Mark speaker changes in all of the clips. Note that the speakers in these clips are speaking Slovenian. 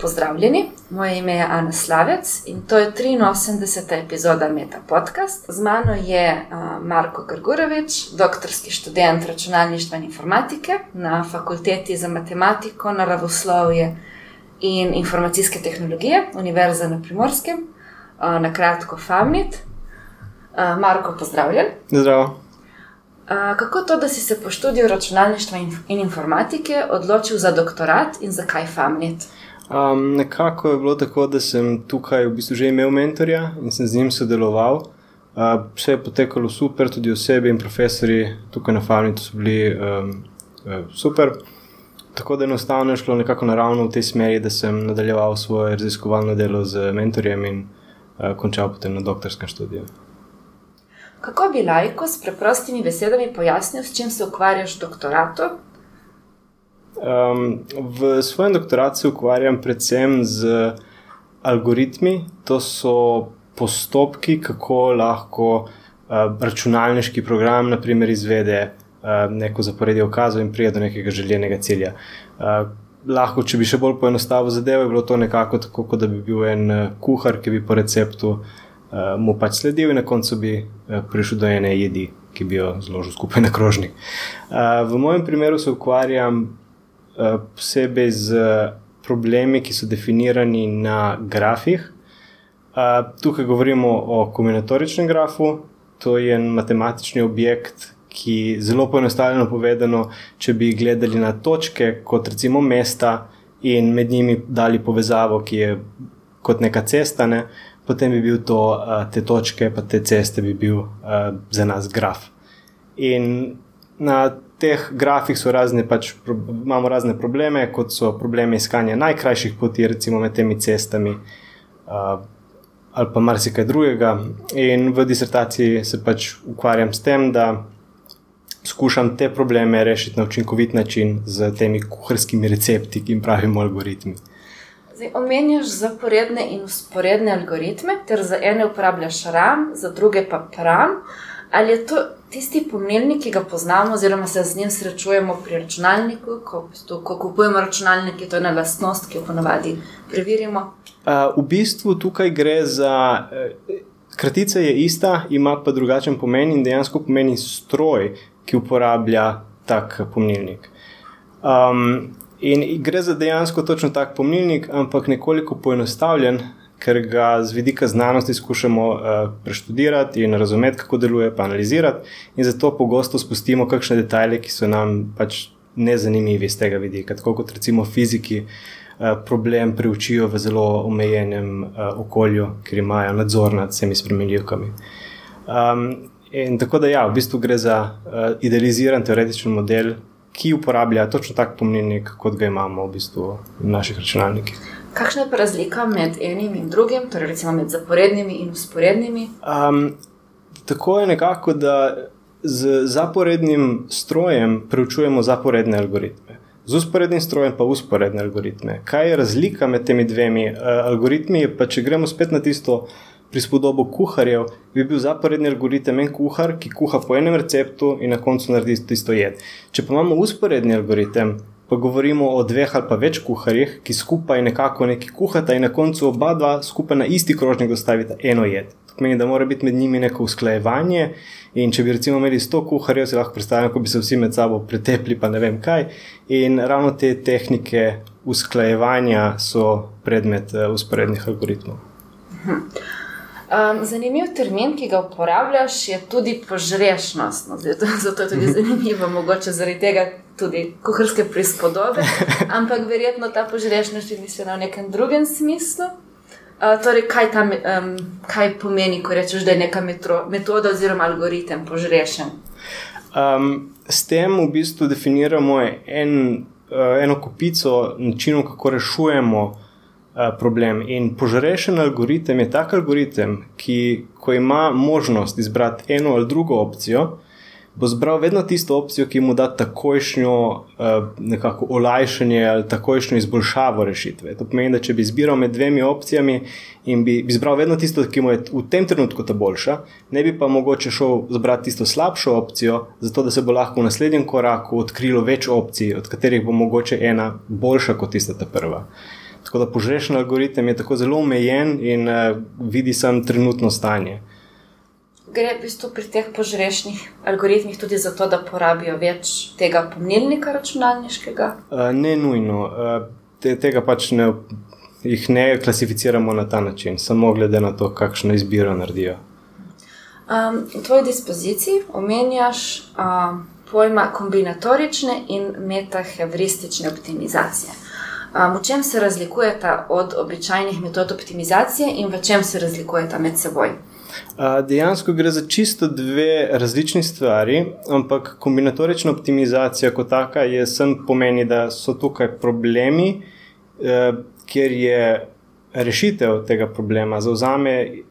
Speaker 1: Pozdravljeni, moje ime je Ana Slavec in to je 83. epizoda Meta Podcast. Z mano je Marko Grgurovič, doktorski študent računalništva in informatike na fakulteti za matematiko, naravoslovje in informacijske tehnologije Univerze na Primorskem, na kratko FAMNIT. Marko, pozdravljen.
Speaker 2: Zdravo.
Speaker 1: Kako to, da si se po študiju računalništva in informatike odločil za doktorat in zakaj FAMNIT?
Speaker 2: Um, nekako je bilo tako, da sem tukaj v bistvu že imel mentorja in sem z njim sodeloval. Uh, vse je potekalo super, tudi osebi in profesori tukaj na Farnitu so bili um, super. Tako da enostavno je šlo nekako naravno v tej smeri, da sem nadaljeval svoje raziskovalno delo z mentorjem in uh, končal potem na doktorskem študiju.
Speaker 1: Kako bi lajko s preprostimi besedami pojasnil, s čim se ukvarjaš doktoratu?
Speaker 2: Um, v svojem doktoratu se ukvarjam predvsem z algoritmi, to so postopki, kako lahko uh, računalniški program naprimer, izvede uh, neko zaporedje okazov in pride do nekega željenega cilja. Uh, lahko, če bi še bolj poenostavil zadevo, je bilo to nekako tako, kot da bi bil en kuhar, ki bi po receptu uh, mu pač sledil in na koncu bi uh, prišel do ene jedi, ki bi jo zložil skupaj na krožnik. Uh, v mojem primeru se ukvarjam posebej z problemi, ki so definirani na grafih. Eh, tukaj govorimo o kombinatoričnem grafu, to je en matematični objekt, ki zelo poenostavljeno povedano, če bi gledali na točke, kot recimo mesta, in med njimi dali povezavo, ki je kot neka cesta, ne, potem bi bil to eh, te točke, pa te ceste bi bil za nas graf. In na teh grafih so razne, pač, imamo razne probleme, kot so probleme iskanja najkrajših poti, recimo med temi cestami, uh, ali pa marsikaj drugega. In v disertaciji se pač ukvarjam s tem, da skušam te probleme rešiti na učinkovit način z temi kuharskimi recepti, ki jim pravimo algoritmi.
Speaker 1: Omenjaš zaporedne in usporedne algoritme, ter za ene uporabljaš RAM, za druge pa PRAM. Ali je to tisti pomnilnik, ki ga poznamo, oziroma se z njim srečujemo pri računalniku, ko, ko kupujemo računalnik, to je ena lastnost, ki jo ponavadi preverimo?
Speaker 2: Uh, v bistvu tukaj gre za. Uh, kratica je ista, ima pa drugačen pomen in dejansko pomeni stroj, ki uporablja tak pomnilnik. Um, in gre za dejansko točno tak pomnilnik, ampak nekoliko poenostavljen, ker ga z vidika znanosti skušamo uh, preštudirati in razumeti, kako deluje, pa analizirati, in zato pogosto spustimo kakšne detajle, ki so nam pač nezanimivi z tega vidika. Tako kot recimo fiziki uh, problem preučijo v zelo omejenem uh, okolju, ker imajo nadzor nad vsemi spremenljivkami. Um, in tako da, ja, v bistvu gre za uh, idealiziran teoretičen model, ki uporablja točno tak pomnilnik, kot ga imamo v bistvu v naših računalnikih.
Speaker 1: Kakšna je pa razlika med enim in drugim, torej recimo med zaporednimi in usporednimi?
Speaker 2: Um, tako je nekako, da z zaporednim strojem preučujemo zaporedne algoritme, z usporednim strojem pa usporedne algoritme. Kaj je razlika med temi dvemi uh, algoritmi? Pa če gremo spet na tisto prispodobo kuharjev, bi bil zaporedni algoritem en kuhar, ki kuha po enem receptu in na koncu naredi tisto jed. Če pa imamo usporedni algoritem, pa govorimo o dveh ali pa več kuharjih, ki skupaj nekako nekaj kuhata in na koncu oba dva skupaj na isti krožnik dostavita eno jed. To pomeni, da mora biti med njimi neko usklajevanje. In če bi recimo imeli 100 kuharjev, si lahko predstavljamo, kako bi se vsi med sabo pretepli, pa ne vem kaj. In ravno te tehnike usklajevanja so predmet uh, usporednih algoritmov.
Speaker 1: Hm. Um, zanimiv termin, ki ga uporabljaš, je tudi požrešnost. No, zato, zato je tudi zanimivo, mogoče zaradi tega tudi kuharske prispodobe. Ampak verjetno ta požrešnost je mišljena v nekem drugem smislu. Uh, torej, kaj, ta, um, kaj pomeni, ko rečeš, da je neka metro, metoda oziroma algoritem požrešen?
Speaker 2: Um, s tem v bistvu definiramo en, uh, eno kupico načinov, kako rešujemo. Eh, problem. In požrešen algoritem je tak algoritem, ki, ko ima možnost izbrati eno ali drugo opcijo, bo zbral vedno tisto opcijo, ki mu da takojšnjo uh, nekako olajšanje ali takojšnjo izboljšavo rešitve. To pomeni, da če bi izbiral med dvemi opcijami in bi, izbral vedno tisto, ki mu je v tem trenutku ta boljša, ne bi pa mogoče šel zbrati tisto slabšo opcijo, zato da se bo lahko v naslednjem koraku odkrilo več opcij, od katerih bo mogoče ena boljša kot tista ta prva. Tako da požrešen algoritem je tako zelo omejen in uh, vidi samo trenutno stanje.
Speaker 1: Gre v bistvu pri teh požrešnih algoritmih tudi za to, da porabijo več tega pomnilnika računalniškega?
Speaker 2: Uh, ne nujno. Uh, te, tega pač ne, jih ne klasificiramo na ta način, samo glede na to, kakšno izbiro naredijo.
Speaker 1: Um, v tvoji dispoziciji omenjaš um, pojma kombinatorične in metaheuristične optimizacije. Um, v čem se razlikujeta od običajnih metod optimizacije in v čem se razlikujeta med seboj?
Speaker 2: Dejansko gre za čisto dve različni stvari, ampak kombinatorična optimizacija kot taka je sem pomeni, da so tukaj problemi, eh, kjer je rešitev tega problema zauzame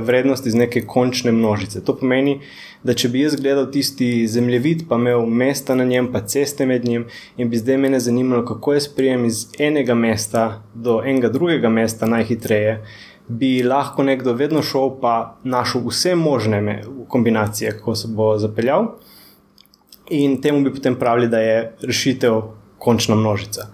Speaker 2: vrednost iz neke končne množice. To pomeni, da če bi jaz gledal tisti zemljevid, pa imel mesta na njem, pa ceste med njim, in bi zdaj mene zanimalo, kako jaz prijem iz enega mesta do enega drugega mesta najhitreje bi lahko nekdo vedno šel pa našel vse možne kombinacije, kako se bo zapeljal, in temu bi potem pravili, da je rešitev končna množica.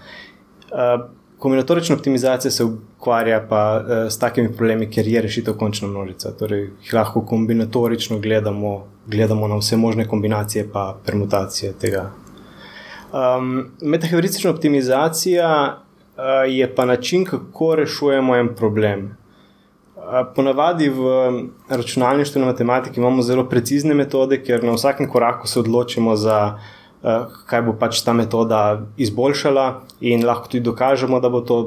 Speaker 2: Uh, kombinatorična optimizacija se ukvarja pa uh, s takimi problemi, ker je rešitev končna množica. Torej, jih lahko kombinatorično gledamo, gledamo na vse možne kombinacije, pa permutacije tega. Um, Metaheuristična optimizacija uh, je pa način, kako rešujemo en problem. Ponavadi v računalništvu in matematiki imamo zelo precizne metode, ker na vsakem koraku se odločimo, za, kaj bo pač ta metoda izboljšala, in lahko tudi dokažemo, da bo to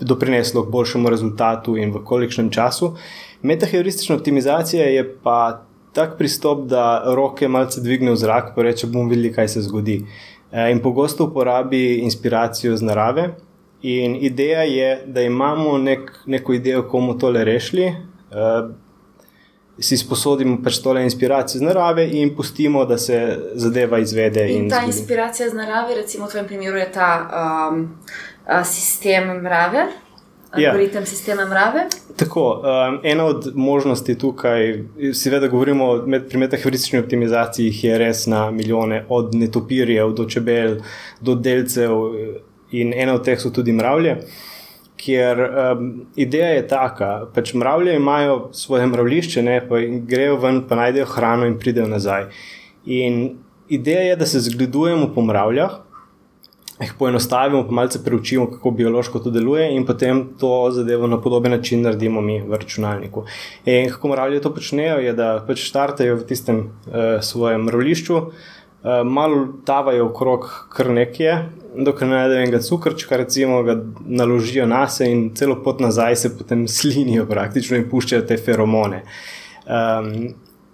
Speaker 2: doprineslo k boljšemu rezultatu in v kolikšnem času. Metaheuristična optimizacija je pa tak pristop, da roke malce dvigne v zrak in reče: bomo videli, kaj se zgodi. In pogosto uporabi inspiracijo z narave. In ideja je, da imamo nek, neko idejo, kako bomo tole rešili, uh, si sposodimo pač tole inspiracijo iz narave in pustimo, da se zadeva izvede.
Speaker 1: In, in ta zgodi. inspiracija iz narave, recimo v tvojem primeru, je ta um, sistem mrave. Ja. Algoritem ja. sistema mrave.
Speaker 2: Tako, um, ena od možnosti tukaj, seveda, govorimo med, pri metaheuristični optimizaciji, je res na milijone, od netopirjev do čebel, do delcev in ena od teh so tudi mravlje. Ker um, ideja je taka, da pač mravlje imajo svoje mravlišče, ne, pa grejo ven, pa najdejo hrano in pridejo nazaj. In ideja je, da se zgledujemo po mravljah, jih poenostavimo, pa malce preučimo, kako biološko to deluje, in potem to zadevo na podoben način naredimo mi v računalniku. In kako mravlje to počnejo, je, da pač startajo v tistem uh, svojem mravlišču, uh, malo tavajo okrog kar nekje, dokler ne najdejo enega cukrčka, recimo, ga naložijo na sebe in celo pot nazaj se potem slinijo praktično in puščajo te feromone. Um,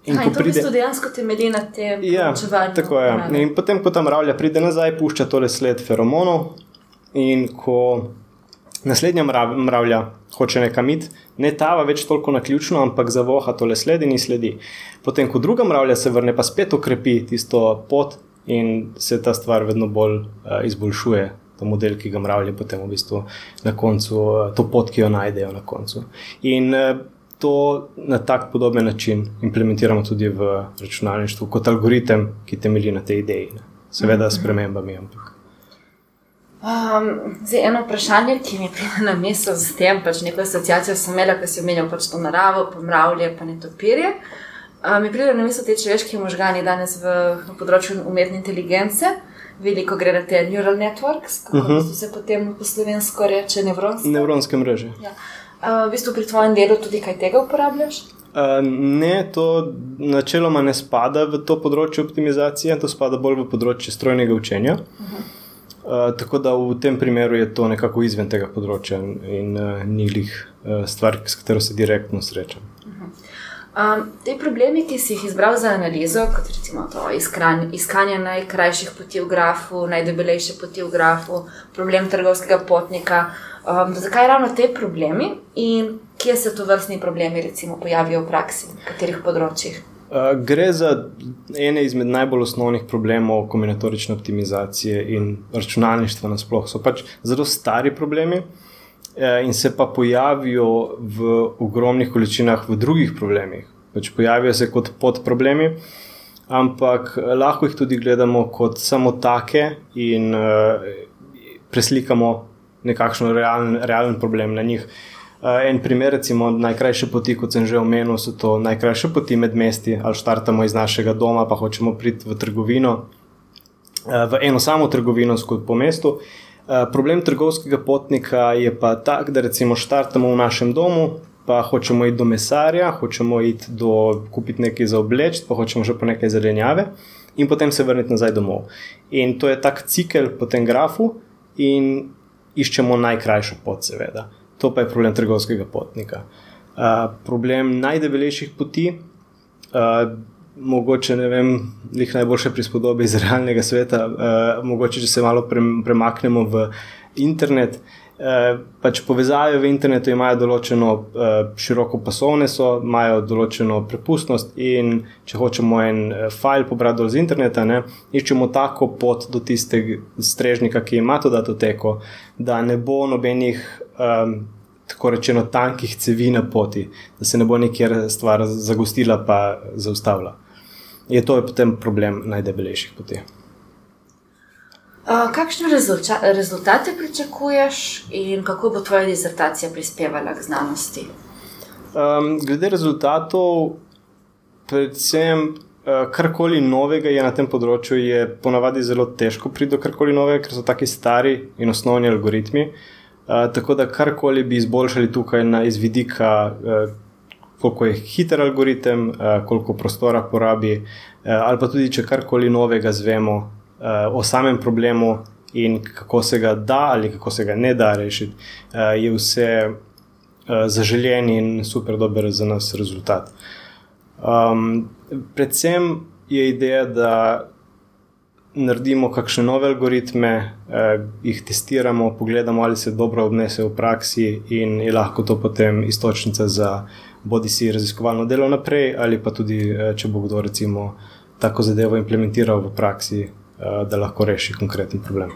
Speaker 1: In Aj, ko pride, to dejansko temelji na tem,
Speaker 2: ja, tako je. In potem, ko ta mravlja pride nazaj, pušča tole sled feromonov. In ko naslednja mravlja hoče nekam iti, ne tava več toliko na ključno, ampak zavoha tole sled in sledi. Potem, ko druga mravlja se vrne, pa spet ukrepi tisto pot, in se ta stvar vedno bolj uh, izboljšuje. To model, ki ga mravlje potem v bistvu na koncu, uh, to pot, ki jo najdejo na koncu. In uh, to na tak podoben način implementiramo tudi v računalništvu, kot algoritem, ki temelji na tej ideji. Ne. Seveda, s premembami. Ampak.
Speaker 1: Um, zdaj, eno vprašanje, ki mi pride na misel z tem, pač neko asociacijo sem imela, ko si omenjal pač to naravo, pa mravlje, pa ne topirje. Uh, mi pride na misel te človeške možgani danes v, na področju umetne inteligence. Veliko gre za te neural networks, kako uh mhm. -huh. se potem po slovensko reče nevronske.
Speaker 2: Nevronske mreže.
Speaker 1: Ja. Uh, v bistvu pri tvojem delu tudi kaj tega uporabljaš?
Speaker 2: Uh, ne, to načeloma ne spada v to področje optimizacije, to spada bolj v področje strojnega učenja. Uh -huh. uh, tako da v tem primeru je to nekako izven tega področja in uh, ni jih uh, stvar, s katero se direktno srečam.
Speaker 1: Um, te problemi, ki si jih izbral za analizo, kot recimo to iskanje, iskanje najkrajših poti v grafu, najdebelejše poti v grafu, problem trgovskega potnika, um, zakaj ravno te problemi in kje se to vrstni problemi recimo pojavijo v praksi, na katerih področjih?
Speaker 2: Uh, gre za ene izmed najbolj osnovnih problemov kombinatorične optimizacije in računalništva nasplošno. So pač zelo stari problemi. Eh, in se pa pojavijo v ogromnih količinah v drugih problemih. Pač pojavijo se kot podproblemi, ampak eh, lahko jih tudi gledamo kot samo take in uh, preslikamo nekakšen realen, realen problem na njih. Uh, en primer, recimo, najkrajše poti, kot sem že omenil, so to najkrajše poti med mesti, ali štartamo iz našega doma, pa hočemo priti v trgovino, uh, v eno samo trgovino, po mestu. Uh, problem trgovskega potnika je pa tak, da recimo štartamo v našem domu, pa hočemo iti do mesarja, hočemo iti do kupiti nekaj za obleč, pa hočemo že po nekaj zelenjave in potem se vrniti nazaj domov. In to je tak cikel po tem grafu in iščemo najkrajšo pot, seveda. To pa je problem trgovskega potnika. Uh, problem najdebelejših poti, uh, mogoče ne vem, jih najboljše prispodobi iz realnega sveta, uh, mogoče če se malo premaknemo v internet. Uh, pač povezave v internetu imajo določeno uh, široko pasovne, so, imajo določeno prepustnost, in če hočemo en uh, file pobrati z interneta, ne, iščemo tako pot do tistega strežnika, ki ima to datoteko, da ne bo nobenih um, tako rečeno tankih cevi na poti, da se ne bo nekjer stvar zagostila pa zaustavila. Je to je potem problem najdebelejših poti.
Speaker 1: Uh, kakšne rezultate pričakuješ in kako bo tvoja dizertacija prispevala k znanosti?
Speaker 2: Um, glede rezultatov, predvsem uh, karkoli novega je na tem področju, je ponavadi zelo težko priti do karkoli novega, ker so taki stari in osnovni algoritmi. Uh, tako da karkoli bi izboljšali tukaj na izvidika, uh, koliko je hiter algoritem, uh, koliko prostora porabi, uh, ali pa tudi če karkoli novega zvemo uh, o samem problemu in kako se ga da ali kako se ga ne da rešiti, je vse zaželjen in super dober za nas rezultat. Um, predvsem je ideja, da naredimo kakšne nove algoritme, eh, jih testiramo, pogledamo, ali se dobro obnese v praksi, in je lahko to potem istočnica za bodi si raziskovalno delo naprej, ali pa tudi, eh, če bo kdo recimo tako zadevo implementiral v praksi, eh, da lahko reši konkreten problem.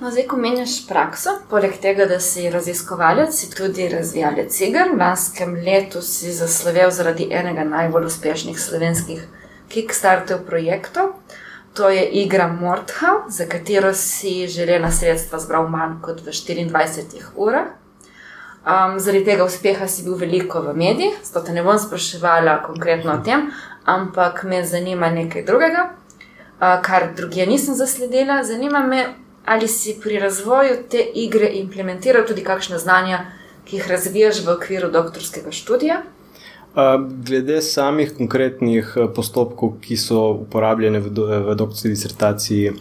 Speaker 1: No, zdaj, ko menjaš prakso, poleg tega, da si raziskovalec, si tudi razvijalec iger. V lanskem letu si zaslovel zaradi enega najbolj uspešnih slovenskih Kickstarter projektov. To je igra Mordha, za katero si želena sredstva zbral manj kot v 24 urah. Um, zaradi tega uspeha si bil veliko v medijih, zato te ne bom spraševala konkretno o tem, ampak me zanima nekaj drugega, uh, kar druge nisem zasledila. Zanima me, ali si pri razvoju te igre implementiral tudi kakšne znanja, ki jih razvijaš v okviru doktorskega študija.
Speaker 2: Glede samih konkretnih eh, postopkov, ki so uporabljeni v, do, v doktorski disertaciji,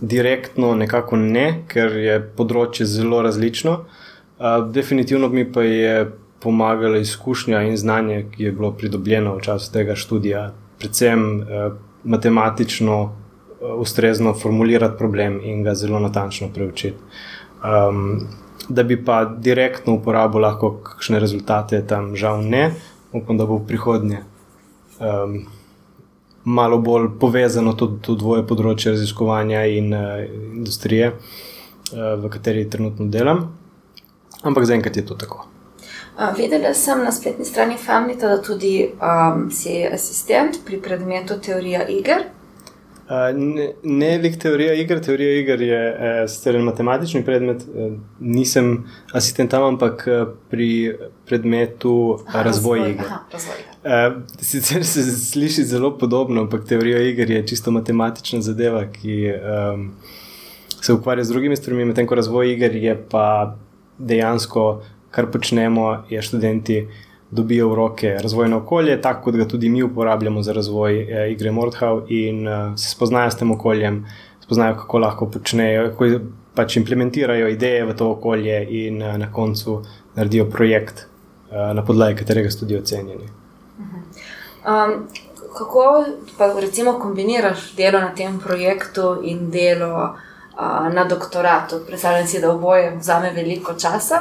Speaker 2: direktno nekako ne, ker je področje zelo različno. Definitivno mi pa je pomagala izkušnja in znanje, ki je bilo pridobljeno v času tega študija, predvsem eh, matematično eh, ustrezno formulirati problem in ga zelo natančno preučiti. Um, da bi pa direktno uporabil lahko kakšne rezultate, tam žal ne upam, da bo v prihodnje um, malo bolj povezano tudi to dvoje področje raziskovanja in uh, industrije, uh, v kateri trenutno delam. Ampak zaenkrat je to tako.
Speaker 1: Uh, videla sem na spletni strani Famnita, da tudi um, si asistent pri predmetu teorija iger.
Speaker 2: Ne, ne lik teorija iger, teorija iger je eh, sicer matematični predmet, eh, nisem asistent tam, ampak eh, pri predmetu aha, razvoj, razvoj iger. Aha, razvoj. Eh, sicer se sliši zelo podobno, ampak teorija iger je čisto matematična zadeva, ki eh, se ukvarja z drugimi stvarmi, medtem ko razvoj iger je pa dejansko, kar počnemo, je študenti dobijo v roke razvojno okolje, tako kot ga tudi mi uporabljamo za razvoj eh, igre Mordhau in uh, se spoznajo s tem okoljem, spoznajo, kako lahko počnejo, kako pač implementirajo ideje v to okolje in uh, na koncu naredijo projekt, uh, na podlagi katerega so tudi ocenjeni.
Speaker 1: Um, kako pa recimo kombiniraš delo na tem projektu in delo? Na doktoratu. Predstavljam si, da oboje vzame veliko časa.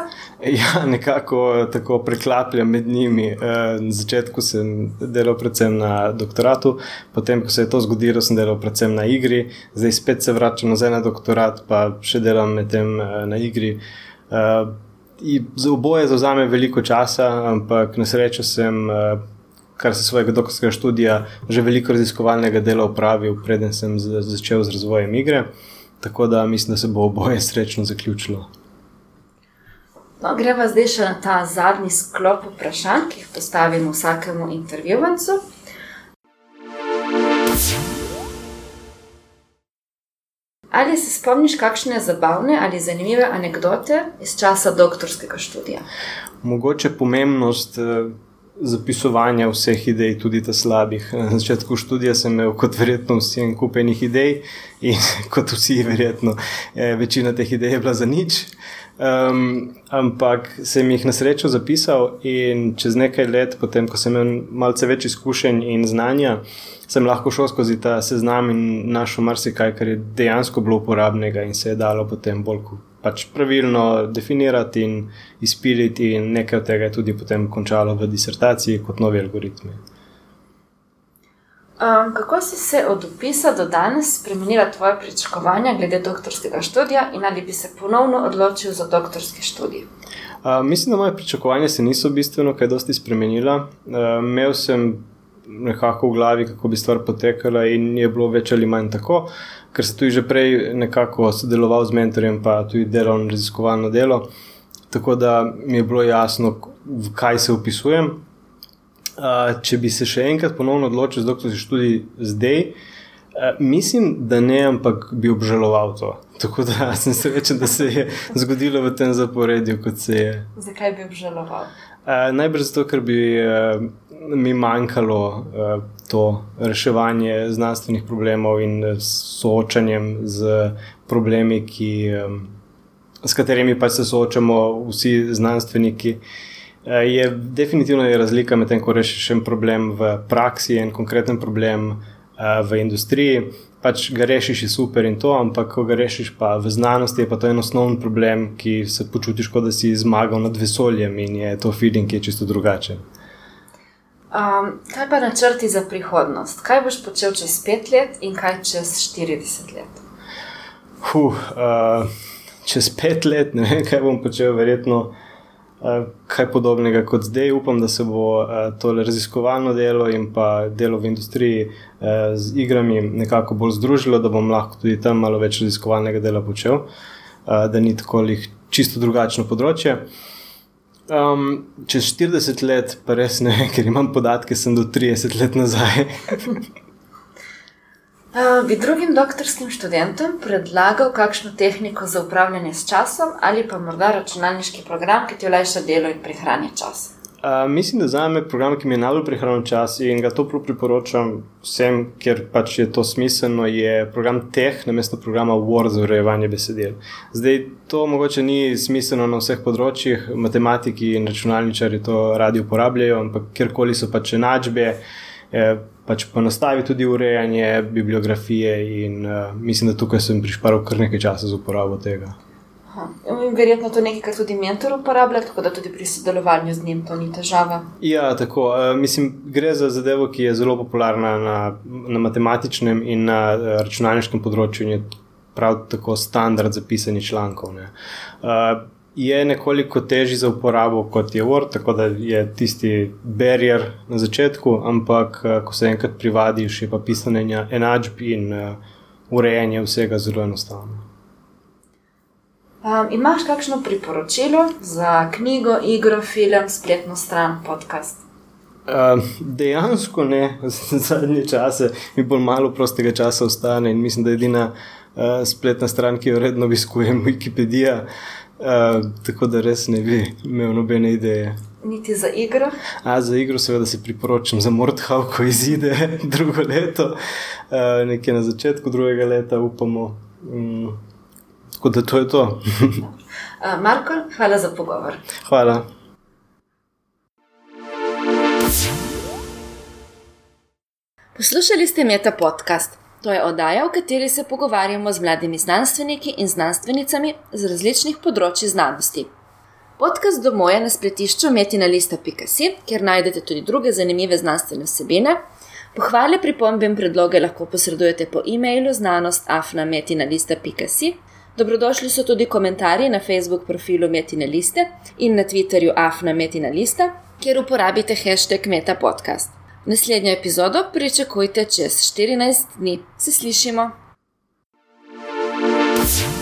Speaker 2: Ja, nekako tako preklapljam med njimi. E, na začetku sem delal predvsem na doktoratu, potem, ko se je to zgodilo, sem delal predvsem na igri, zdaj spet se vračam nazaj na doktorat, pa še delam med tem e, na igri. E, za oboje zauzame veliko časa, ampak na srečo sem. Kar se svojega doktorskega študija, že veliko raziskovalnega dela upravil, preden sem začel z razvojem igre. Uh, Tako da mislim, da se bo oboje srečno zaključilo.
Speaker 1: No, greva zdaj še na ta zadnji sklop vprašanj, ki jih postavim vsakemu intervjuvancu. Ali se spomniš kakšne zabavne ali zanimive anekdote iz časa doktorskega študija?
Speaker 2: Mogoče pomembnost eh, zapisovanja vseh idej, tudi ta slabih. Na začetku študija sem imel, kot verjetno vsi, en kupenih idej in kot vsi, verjetno, eh, večina teh idej je bila za nič. Um, ampak sem jih na srečo zapisal, in čez nekaj let, potem, ko sem imel malce več izkušenj in znanja, sem lahko šel skozi ta seznam in našel marsikaj, kar je dejansko bilo uporabnega in se je dalo potem bolj pač pravilno definirati in izpiliti, in nekaj od tega je tudi potem končalo v disertaciji kot novi algoritmi.
Speaker 1: Um, kako si se od opisa do danes spremenila tvoje pričakovanja glede doktorskega študija in ali bi se ponovno odločil za doktorski študij?
Speaker 2: Uh, mislim, da moje pričakovanja se niso bistveno kaj dosti spremenila. Uh, imel sem nekako v glavi, kako bi stvar potekala, in je bilo več ali manj tako, ker sem tudi že prej nekako sodeloval z mentorjem, pa tudi delal na raziskovalno delo. Tako da mi je bilo jasno, v kaj se upisujem če bi se še enkrat ponovno odločil za doktorski študij zdaj, uh, mislim, da ne, ampak bi obžaloval to. Tako da sem srečen, da se je zgodilo v tem zaporedju, kot se je.
Speaker 1: Zakaj bi obžaloval?
Speaker 2: Uh, najbrž zato, ker bi uh, mi manjkalo uh, to reševanje znanstvenih problemov in soočanjem z problemi, ki, um, s katerimi pa se soočamo vsi znanstveniki. Uh, je definitivno je razlika med tem, ko rešiš en problem v praksi in konkreten problem uh, v industriji. Pač ga rešiš, je super in to, ampak ko ga rešiš pa v znanosti, je pa to en osnovni problem, ki se počutiš, kot da si zmagal nad vesoljem in je to feeling, ki je čisto drugačen.
Speaker 1: Um, kaj pa načrti za prihodnost? Kaj boš počel čez pet let in kaj čez 40 let?
Speaker 2: Huh, uh, čez pet let ne vem, kaj bom počel, verjetno. Eh, kaj podobnega kot zdaj. Upam, da se bo eh, to raziskovalno delo in pa delo v industriji eh, z igrami nekako bolj združilo, da bom lahko tudi tam malo več raziskovalnega dela počel, da ni tako lih čisto drugačno področje. Um, čez 40 let, pa res ne, ker imam podatke, sem do 30 let nazaj.
Speaker 1: Uh, bi drugim doktorskim študentom predlagal kakšno tehniko za upravljanje s časom ali pa morda računalniški program, ki ti olajša delo in prihrani čas?
Speaker 2: Uh, mislim, da za me je program, ki mi je najbolj prihranil čas in ga toplo priporočam vsem, ker pač je to smiselno, je program Teh, namesto programa Word za urejevanje besedil. Zdaj, to mogoče ni smiselno na vseh področjih, matematiki in računalničari to radi uporabljajo, ampak kjerkoli so pač enačbe. Eh, pač ponastavi tudi urejanje bibliografije, in uh, mislim, da tukaj sem prišparil kar nekaj časa za uporabo tega.
Speaker 1: In verjetno to nekaj, kar tudi mentor uporablja, tako da tudi pri sodelovanju z njim to ni težava.
Speaker 2: Ja, tako. Uh, mislim, gre za zadevo, ki je zelo popularna na, na matematičnem in na računalniškem področju, in je prav tako standard za pisanje člankov. Uh, je nekoliko težji za uporabo kot je Word, tako da je tisti barrier na začetku, ampak eh, ko se enkrat privadiš, je pa pisanje enačb in uh, urejanje vsega zelo enostavno.
Speaker 1: Um, imaš kakšno priporočilo za knjigo, igro, film, spletno stran, podcast?
Speaker 2: Uh, dejansko ne, za zadnje čase mi bolj malo prostega časa ostane in mislim, da je edina uh, spletna stran, ki jo redno obiskujem, Wikipedija. Uh, Uh, tako da res ne bi imel nobene ideje.
Speaker 1: Niti za igro?
Speaker 2: A, za igro, seveda, se priporočam za Mordhau, ko izide drugo leto, uh, nekje na začetku drugega leta, upamo. Um, tako da to je to.
Speaker 1: uh, Marko, hvala za pogovor.
Speaker 2: Hvala.
Speaker 1: Poslušali ste Meta podcast. To je oddaja, v kateri se pogovarjamo z mladimi znanstveniki in znanstvenicami z različnih področji znanosti. Podcast domov je na spletišču metina.si, kjer najdete tudi druge zanimive znanstvene vsebine. Pohvale, pripombe in predloge lahko posredujete po e-mailu znanost.afnametina.si. Dobrodošli so tudi komentarji na Facebook profilu Metina Liste in na Twitterju afnametina.lista, kjer uporabite hashtag metapodcast. Naslednjo epizodo pričakujte čez 14 dni. Se slišimo. thank you